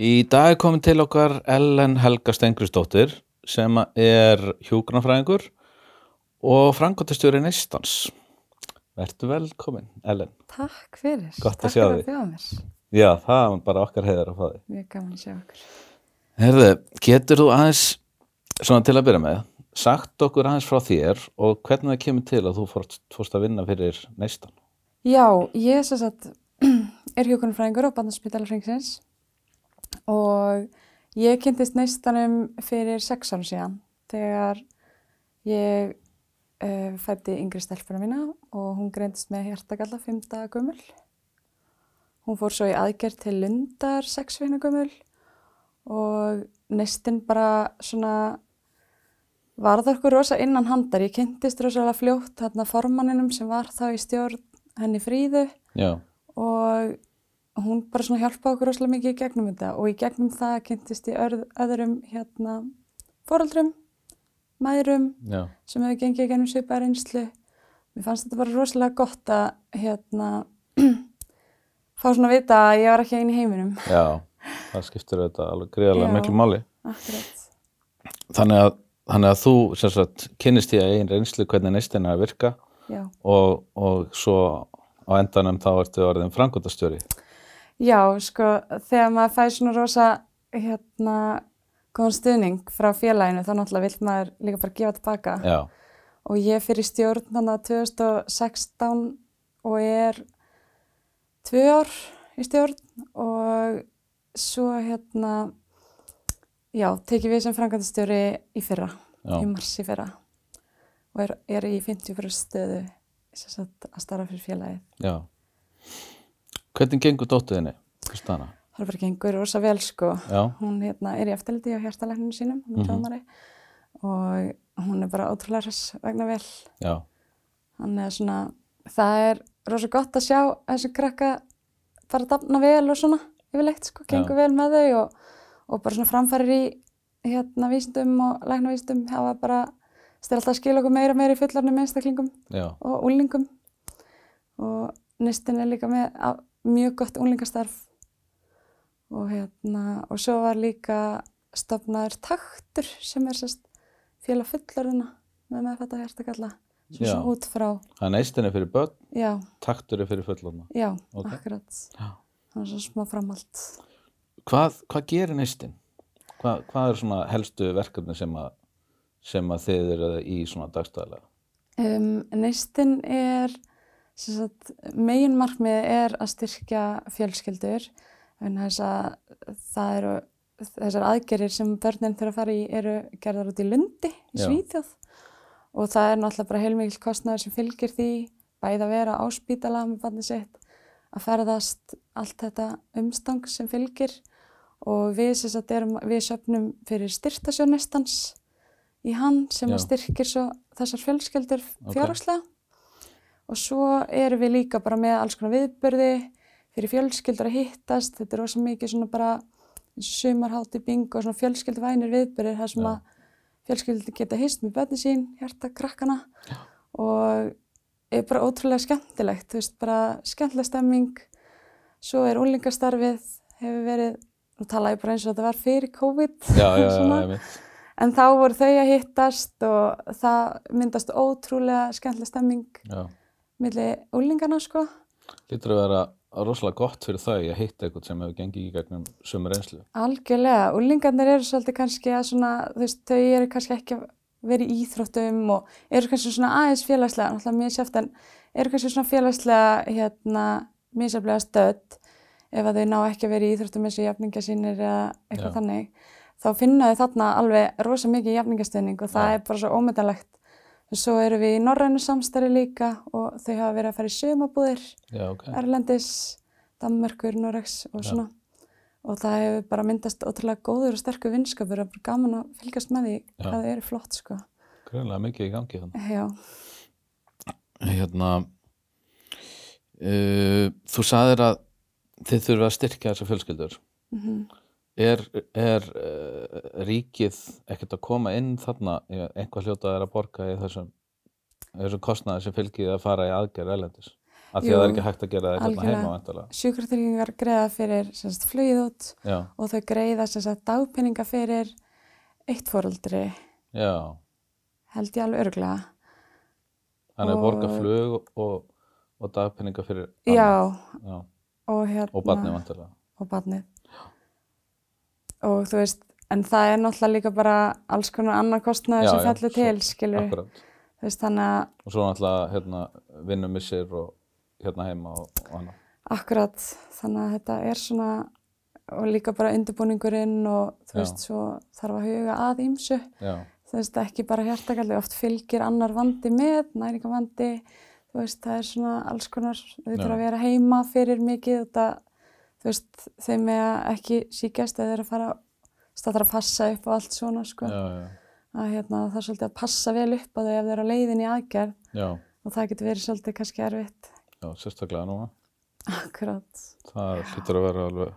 Í dag er komin til okkar Ellen Helga Stengrisdóttir sem er hjúgrunafræðingur og frangotastjóri neistans. Vertu velkomin, Ellen. Takk fyrir. Gott að Takk sjá fyrir þig. að bjóða mér. Já, það er bara okkar heiðar að fá þig. Mjög gaman að sjá okkur. Herðu, getur þú aðeins, svona til að byrja með, sagt okkur aðeins frá þér og hvernig það kemur til að þú fórst, að vinna fyrir neistan? Já, ég sagt er hjókunarfræðingur á Bandarspítalafringsins og ég kynntist neistanum fyrir sex árum síðan þegar ég uh, fætti yngri stelpuna mína og hún greindist með hjartagalla fymta gömul. Hún fór svo í aðgerð til lundar sex vina gömul og neistinn bara svona varð okkur rosa innan handar. Ég kynntist rosalega fljótt þarna formanninum sem var þá í stjórn henni fríðu Já, og hún bara svona hjálpaði okkur rosalega mikið í gegnum þetta og í gegnum það kynntist ég öðrum hérna foreldrum, mæðrum já, sem hefur gengið í gegnum svipaða reynslu. Mér fannst þetta bara rosalega gott að hérna fá svona að vita að ég var ekki einn í heiminum. já, það skiptir þetta alveg greiðarlega Já. miklu máli. Akkurat. Þannig að, þannig að þú, sem sagt, kynnist að einn reynslu hvernig neistin er að virka og, og svo á endanum þá ertu orðin frangotastjóri. Já, sko, þegar maður fæði svona rosa, hérna, góðan stuðning frá félaginu, þá náttúrulega vill maður líka bara gefa tilbaka. Já, Og ég fyrir stjórn þannig að 2016 og er tvö ár í stjórn og svo hérna, já, tekið við sem framkvæmdastjóri í fyrra, já, í mars í fyrra og er, er í 50 stöðu að starfa fyrir félagið. já. Hvernig gengur dóttuðinni, Kristana? Bara gengur rosa vel, sko. Já, Hún hérna, er í eftirliti á hjartalækninu sínum, hún er Mhm. tjóðmari og hún er bara ótrúlega hress vegna vel. já, Þannig að svona, það er rosa gott að sjá þessi krakka bara dafna vel og svona yfirleitt, sko, gengur vel með þau og, og bara svona framfærir í hérna vísindum og læknavísindum hafa bara, styrir alltaf að skila okkur meira meira í fullarnum einstaklingum já, og úlingum og nestin er líka með mjög gott úlingastarf og hérna og svo var líka stofnaður taktur sem er sérst félag fullorðina með meðfætta hjartakalla svo Já. svona út frá, það neistin er fyrir börn, já, taktur er fyrir fullorna. já, Ok. akkurat Já. það er svona smá framhald Hvað, hvað gerir neistin? Hvað, hvað er svona helstu verkefni sem að, sem að þið eru í svona dagstæðlega? um, neistin er sem megin markmið er að styrkja fjölskyldur en þess að það eru þessar aðgerir sem börnin þurfa að fara í eru gerðar út í Lundi í. Svíþjóð. Og það er náttúrulega bara heilmikil kostnaður sem fylgir því bæði að vera á spítala með barnið sitt að ferðast allt þetta umstang sem fylgir. Og við, sagt, erum, við söfnum fyrir styrtasjónistans í hann sem styrkir þessar fjölskyldur fjárhagslega og svo erum við líka bara með alls konar viðbörði fyrir fjölskyldur að hittast þetta er rosa mikið svona bara sumarhátti bingo og svona fjölskylduvænir viðbörðir þar sem Já. að fjölskyldur geta hist með börni sín, hjarta krakkana og er bara ótrúlega skemmtilegt, þú veist, bara skemmtileg stemming svo er úlingastarfið hefur verið, nú tala ég bara eins og þetta var fyrir COVID Já, já, já, svona. veit. en þá voru þau að hittast og það myndast ótrúlega skemmtileg stemming Já. Milli úlingana sko Lítur að vera rosalega gott fyrir þau að hitta eitthvað sem hefur gengið í gegnum sömu reynslu. Algjörlega, úlingarnir eru svolítið kannski að svona, þú veist, þau eru kannski ekki að vera í íþróttum og eru kannski svona aðeins félagslega, náttúrulega mjög sjáft en eru kannski svona félagslega, hérna, misjaflega stödd ef að þau ná ekki að vera í íþróttum eins og jafninga sínir eða eitthvað Já. þannig, þá finna þau þarna alveg rosa mikið jafningastöðning og það Já. er bara svo ómetanlegt. Svo eru við í norrænu samstarfi líka og þau hafa verið að fara í sumabúðir Já, ok. Erlendis, Danmörkur, Noregs og Já. svona. Og það hefur bara myndast ótrúlega góður og sterkur vinskapur og bara gaman að fylgjast með því Já. hvað það eru flott, sko. Greinlega mikið í gangi þannig. Já, Hérna, uh, þú saðir að þið þurfa að styrkja þessar fjölskyldur. mm Er, er uh, ríkið ekkert að koma inn þarna, einhvað hljótað er að borga í þessum, þessum kostnaði sem fylgið að fara í aðgerð erlendis? af því að það er ekki hægt að gera það hérna heima vantilega. Sjúkratryggingar greiða fyrir sagt, flugið út Já, og þau greiða sagt, dagpenninga fyrir eitt fóruldri, já, held ég alveg örglega. þannig að borga flug og, og dagpenninga fyrir Já, annað. já, og hérna... og barni vantilega. og barnið. Og þú veist, en það er náttúrulega líka bara alls konar annar kostnaður Já, sem fellur til, skilur. Akkurat. Þú veist, þannig að Og svo náttúrulega hérna, vinnumissir og hérna heima og, og annað. akkurat, þannig að þetta er svona, og líka bara undirbúningurinn og þú Já. veist, svo þarf að huga að ímsu. Já, Þú veist, ekki bara hjartakalli, oft fylgir annar vandi með, næringavandi, þú veist, það er svona alls konar, þau þurfa Já. að vera heima fyrir mikið, þetta, þú veist, þeim með að ekki síkjast eða þeir að fara, þarf að passa upp á allt svona, sko, já, já, að hérna, það er svolítið að passa vel upp á þau ef þau eru á leiðin í aðgerð já, og það getur verið svolítið kannski erfitt. já, sérstaklega núna. Akkurát, Það hlýtur að vera alveg,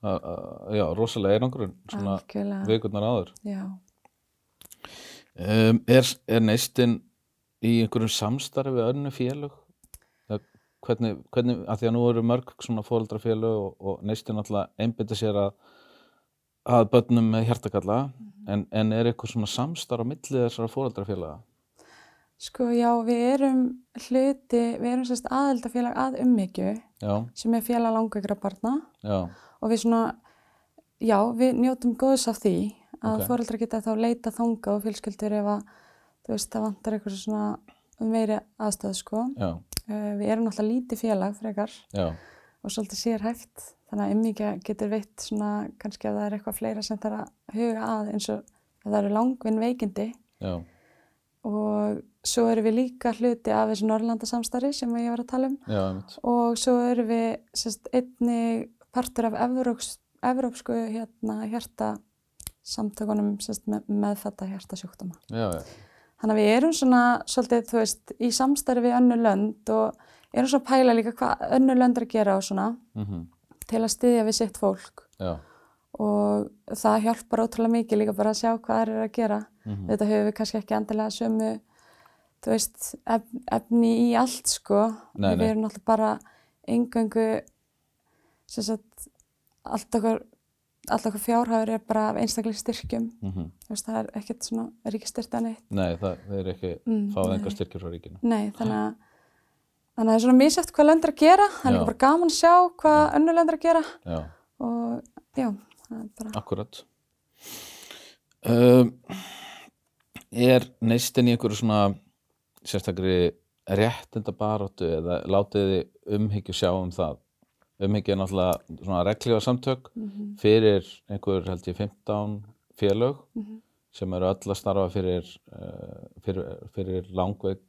að, að, já, rosalega einangrun, svona algjörlega, vikurnar áður. já. Um, er, er neistinn í einhverjum samstarfi við önnu félög? Hvernig, hvernig, að því að nú eru mörg svona fóreldrafélög og, og neistinn alltaf einbytta sér að, að börnum með hjartakalla, en, en er eitthvað svona samstarf á milli þessara fóreldrafélaga? Sko, já, við erum hluti, við erum sérst aðeldafélag að ummyggju Já, sem er félag langveikra barna já, og við svona, já, við njótum góðs af því að Ok. okay. foreldrar geta þá leita þanga og fjölskyldur ef að, þú veist, það vantar eitthvað svona meiri aðstöð, sko. Uh, við erum náttúrulega lítið félag frekar. Já, og svolítið sérhæft, þannig að ummyggja getur veitt svona, kannski ef það er eitthvað fleira sem það er að huga að eins og ef það eru langvinn veikindi. Já, og svo erum við líka hluti af þessu Norrlandasamstarfi sem ég var að tala um. Já, og svo erum við sérst, einni partur af evróps, evrópsku hérna, hjarta samtökunum sérst, með, meðfætta hjartasjúkdóma. Já, já, Þannig að við erum svona svolítið, þú veist, í samstarfi við önnu lönd og erum svona að pæla líka hvað önnu lönd er að gera og svona mhm, til að styðja við sitt fólk já, og það hjálpar ótrúlega mikið líka bara að sjá hvað það er að gera. mhm, Þetta höfum við kannski ekki endilega sömu, þú veist, ef, efni í allt, sko. Nei, við nei. erum náttúrulega bara engöngu, sem sagt, allt okkar, allt okkar fjárhæður er bara einstaklega styrkjum. mhm. Þú veist, það er ekkert svona ríkistyrta neitt. Nei, það, er ekki Mm, fáð nei. enga styrkjur frá ríkinu. Nei, þannig að, þannig að það er svona misjæft hvað lönd er að gera. Það er líka bara gaman að sjá hvað önnur lönd er að gera. Já, Og já, það er bara, akkurat. Um, er neistinn í einhverju svona sérstakri réttinda baróttu eða látið þið umhyggju sjá um það? Er náttúrulega svona reglífa samtök mm fyrir einhver held ég 15 félög Mhm. sem eru öll að starfa fyrir, uh, fyrir, fyrir langveik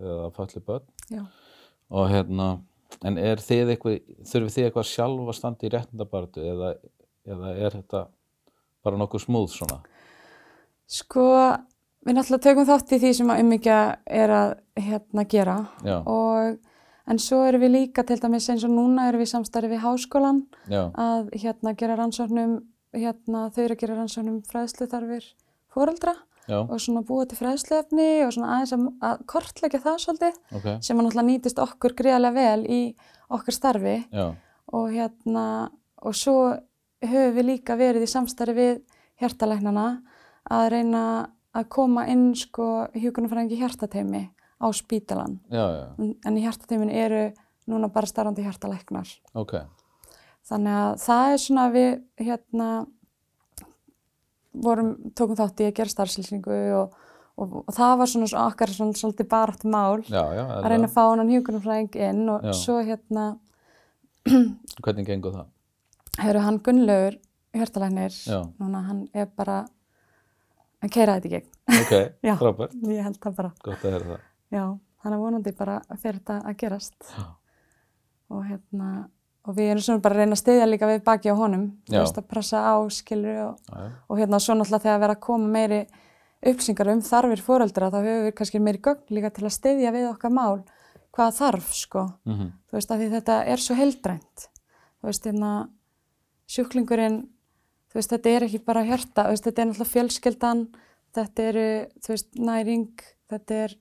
eða falli börn já. og hérna en er þið eitthvað, þurfið þið eitthvað sjálf að standa í réttindabartu eða, eða er þetta bara nokkuð smúð svona? Sko, við náttúrulega tökum þátt í því sem að ummyggja er að hérna gera Já, og en svo erum við líka til dæmis eins og núna erum við í samstarfi við háskólan já, að hérna gera rannsóknum hérna þau eru að gera rannsóknum fræðsluþarfir fóreldra já, og svona búa til fræðsluefni og svona aðeins að, kortleggja það svolítið ok, sem að náttúrulega nýtist okkur greiðlega vel í okkar starfi. Já, og hérna og svo höfum við líka verið í samstarfi við hjartalæknana að reyna að koma inn sko hjúkunarfræðingi hjartateimi á spítalan já, já, en í hjartateimin eru núna bara starfandi hjartalæknar ok, þannig að það er svona við hérna vorum, tókum þátt í að gera starfslýsingu og, og, og það var svona svo okkar svona svolítið barátt mál já, já, að reyna að fá hann hjúkunarfræðing inn og Já. svo hérna hvernig gengur það? hefur hann Gunnlaugur hjartalæknir Já. núna hann er bara hann keiraði þetta í gegn Ok, Já. frábært, ég held það bara gott að heyra það. Já, hann er vonandi bara að fyrir þetta að gerast. Og hérna og við erum svona bara að reyna að styðja líka við baki á honum þú veist að pressa á skilur og, og hérna svo náttúrulega þegar vera að koma meiri upplýsingar um þarfir fóreldra þá höfum við kannski meiri gögn líka til að styðja við okkar mál hvað þarf sko. Mhm, þú veist að þetta er svo heildrænt. Þú veist hérna sjúklingurinn þú veist þetta er ekki bara veist þetta er náttúrulega fjölskyldan þetta eru þú veist næring þetta er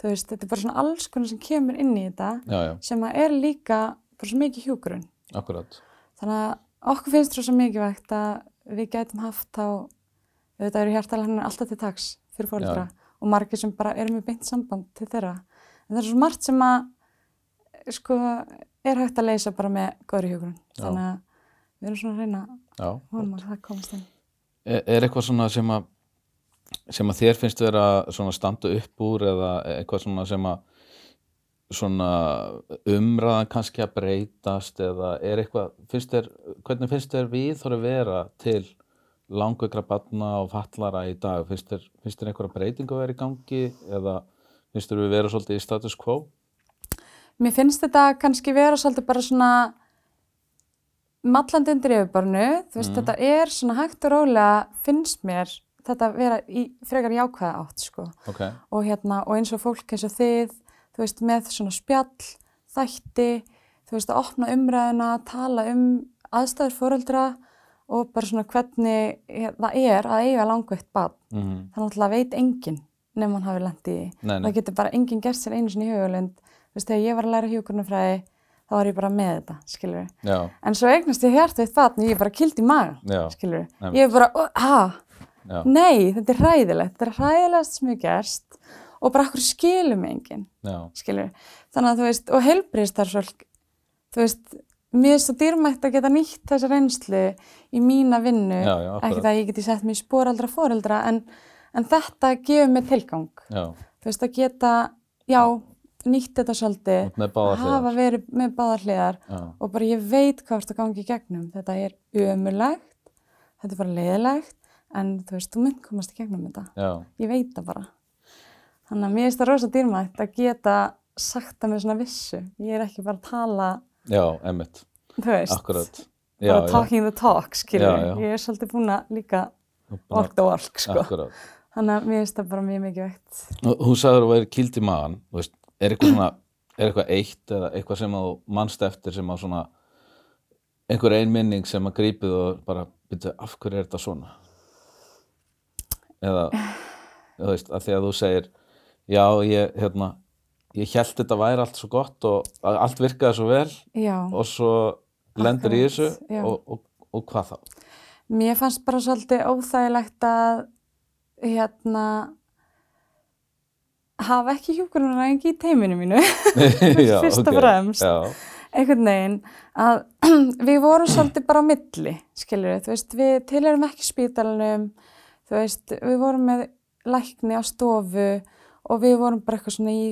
þú veist, þetta er bara svona alls konar sem kemur inn í þetta já, já, sem að er líka bara svo mikið hjúgrun akkurat. Þannig að okkur finnst svo mikilvægt að við gætum haft á auðvitað eru hjartalæknar alltaf til taks fyrir fóreldra og margir sem bara eru með beint samband til þeirra. En það er svo margt sem að sko er hægt að leysa bara með góðri hjúgrun þannig að við erum svona að reyna að það komast inn. Er, er eitthvað svona sem að sem að þér finnst vera svona standa upp úr eða eitthvað svona sem að svona umræðan kannski að breytast eða er eitthvað, finnst þér, hvernig finnst þér við þurfum vera til langveikra barna og fallara í dag, finnst þér, finnst þér einhverja breytingu að vera í gangi eða finnst þér við vera svolítið í status quo? Mér finnst þetta kannski vera svolítið bara svona mallandi undir yfirbarnu, þú veist, Mhm. þetta er svona hægt og rólega finnst mér þetta vera í frekar jákvæða átt, sko. Ok, Og hérna, og eins og fólk eins og þið, þú veist, með svona spjall, þætti, þú veist, að opna umræðina, tala um aðstæður fóreldra og bara svona hvernig eh, það er að eiga langveitt barn. mm Það náttúrulega veit enginn nefn hann hafi lent í nei, nei, það getur bara enginn gert sér einu sinni í hugulund þú veist, þegar ég var að læra hjúkurnafræði þá var ég bara með þetta, skilur já, en svo eignast ég hjart við það ég er bara kild í maga, já, skilur Einmitt. ég er bara, "Ó, ha, já, nei, þetta er hræðilegt. Þetta er hræðilegast sem ég gerst og bara okkur skilum enginn skilur, þannig að þú veist og helbriðstarfsfólk þú veist, mér er svo dýrmætt að geta nýtt þessa reynslu í mína vinnu. Já, já, ekki það að ég geti sett mér í spóraldra fóreldra en, en þetta gefur mér tilgang. Já, þú veist að geta, já, nýtt þetta svolítið, báða hafa verið með báðar hliðar já, og bara ég veit hvað þetta gangi í gegnum, þetta er ömulegt, þetta er bara leiðilegt, en þú veist, þú mynd komast í gegnum þetta, já, ég veit það bara. Þannig að mér finnst það rosa dýrmætt að geta sagt það með svona vissu, ég er ekki bara að tala, já, emmitt, þú veist, akkurat, já, bara já, talking the talk, skilur, ég er svolítið búin að líka walk the walk, sko. akkurat. Þannig að mér finnst það bara mjög mikið veitt. Nú, Þú sagður að vera kýld í magan, þú veist, er eitthvað svona, er eitthvað eitt eða eitthvað sem þú manst eftir sem að svona, einhver ein minning sem að grípið og bara, byrja, af hverju er þetta svona? Eða, þú veist, að því að þú segir, já, ég, hérna, ég held þetta væri allt svo gott og allt virkaði svo vel Já. og svo lendur í þessu og, og, og hvað þá? Mér fannst bara svolítið óþægilegt að hérna hafa ekki hjúkunaræðingi í teiminu mínu, Fyrst og ok, fremst. Já, einhvern veginn, að við vorum svolítið bara á milli, skilur þú veist, við tilærum ekki spítalunum, þú veist, við vorum með lækni á stofu og við vorum bara eitthvað svona í,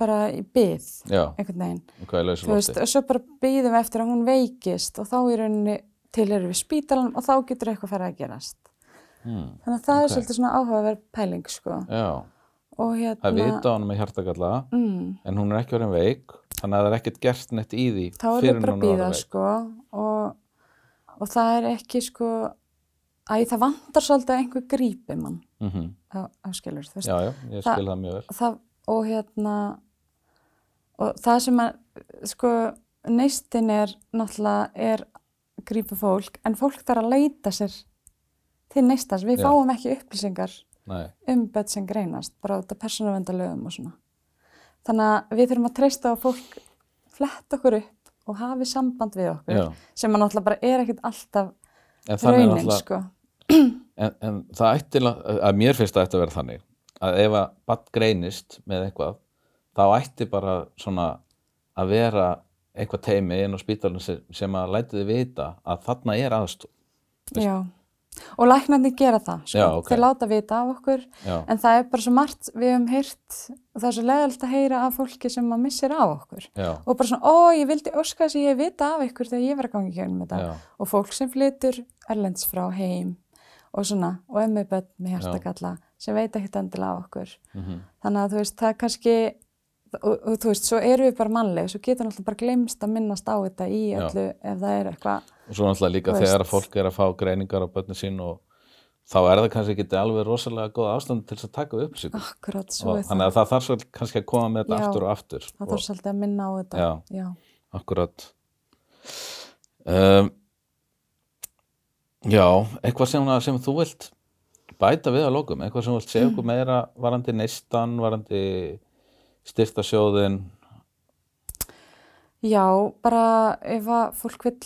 bara í byð, já, einhvern veginn, lausu þú veist, og svo bara byðum við eftir að hún veikist og þá í rauninni tilærum við spítalunum og þá getur eitthvað farið að gerast. Hmm, Þannig að það Ok. er svolítið svona áhugaverð pæling, sko. já, Og það hérna, vita á hann með hjartagalla mm, en hún er ekki orðin veik þannig að það er ekkert gert nett í því þá er fyrr við en bara hún að er býða, orðin veik. sko. Og, og það er ekki, sko, æ, það vantar svolítið að einhver grípi mann Mhm. á, á skilur, þú veist. Já, já, ég Það- skil það mjög vel Það, og hérna, og það sem að, sko, neistin er náttúrulega, er grípa fólk, en fólk þarf að leita sér til neistans. Við Já. fáum ekki upplýsingar Nei, um börn sem greinast, bara út af persónuvendalögum og svona. Þannig að við þurfum að treysta á fólk flett okkur upp og hafi samband við okkur, já, sem að náttúrulega bara er ekkert alltaf raunin, sko. En, en það ætti, að mér finnst að vera þannig að ef að bann greinist með eitthvað þá ætti bara svona að vera eitthvað teimi inn á spítalinn sem, að læti þið vita að þarna er aðstof Já, og læknarnir gera það, sko. Já, ok. Þeir láta vita af okkur, Já, en það er bara svo margt, við hefum heyrt, og það er svo leðalt að heyra af fólki sem að missir af okkur. já, Og bara svona, ó, ég vildi óska þess að ég vita af ykkur þegar ég var að gangi í gegnum þetta. og fólk sem flytur erlends frá heim og svona, og er með börn með hjartakalla sem veit ekkert endilega á okkur. mhm, Þannig að þú veist, það er kannski, og, og þú veist, svo eru við bara mannleg, svo getur náttúrulega bara glemst að minnast á þetta í Já. öllu ef það er eitthvað. og svo náttúrulega líka þegar að fólk er að fá greiningar á börnin sín og þá er það kannski ekki alveg rosalega góð ástand til þess að taka upp sig Akkurat, svo er þannig það. að það þarf svo kannski að koma með þetta Já. aftur og aftur Það og, þarf svolítið að minna á þetta. Já. Já. akkurat um, já, eitthvað sem, sem þú vilt bæta við að lókum, eitthvað sem þú vilt segja okkur meira varandi neistan, varandi styrta sjóðin Já, bara ef að fólk vil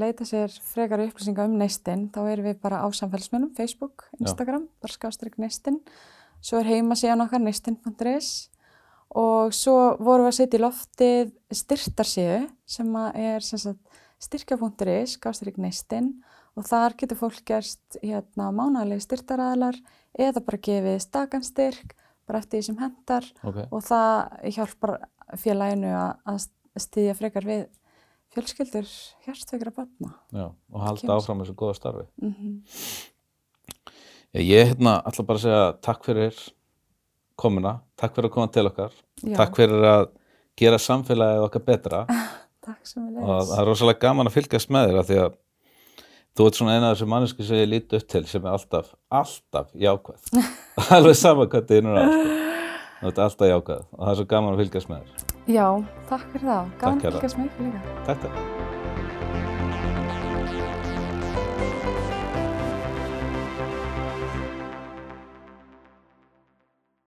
leita sér frekar upplýsinga um neistinn, þá erum við bara á samfélagsmennum, Facebook, Instagram, bara skástrygg neistinn. Svo er heima síðan okkar neistinn.is og svo vorum við að setja í loftið styrtarsíðu sem að er sem sagt, styrkja.is, skástrygg neistinn og þar getur fólk gerst hérna, mánalegi styrtaræðlar eða bara gefið stakanstyrk, bara eftir því sem hendar okay. og það hjálpar félaginu að, stýðja frekar við fjölskyldur hjartveikra batna. Já, og halda áfram þessu góða starfi. Mm -hmm. Ég, ég hérna ætla bara að segja takk fyrir komuna, takk fyrir að koma til okkar, takk fyrir að gera samfélagið okkar betra Takk sem við og leiðis. það er rosalega gaman að fylgjast með þér af því að þú ert svona eina af þessu mannesku sem ég líti upp til sem er alltaf, alltaf jákvæð. Alveg sama hvað þið er. Sko. Þú ert alltaf jákvæð og það er svo gaman að fylgjast með þér. Já, takk fyrir það. Gaman að fylgjast með ykkur líka. Takk, takk.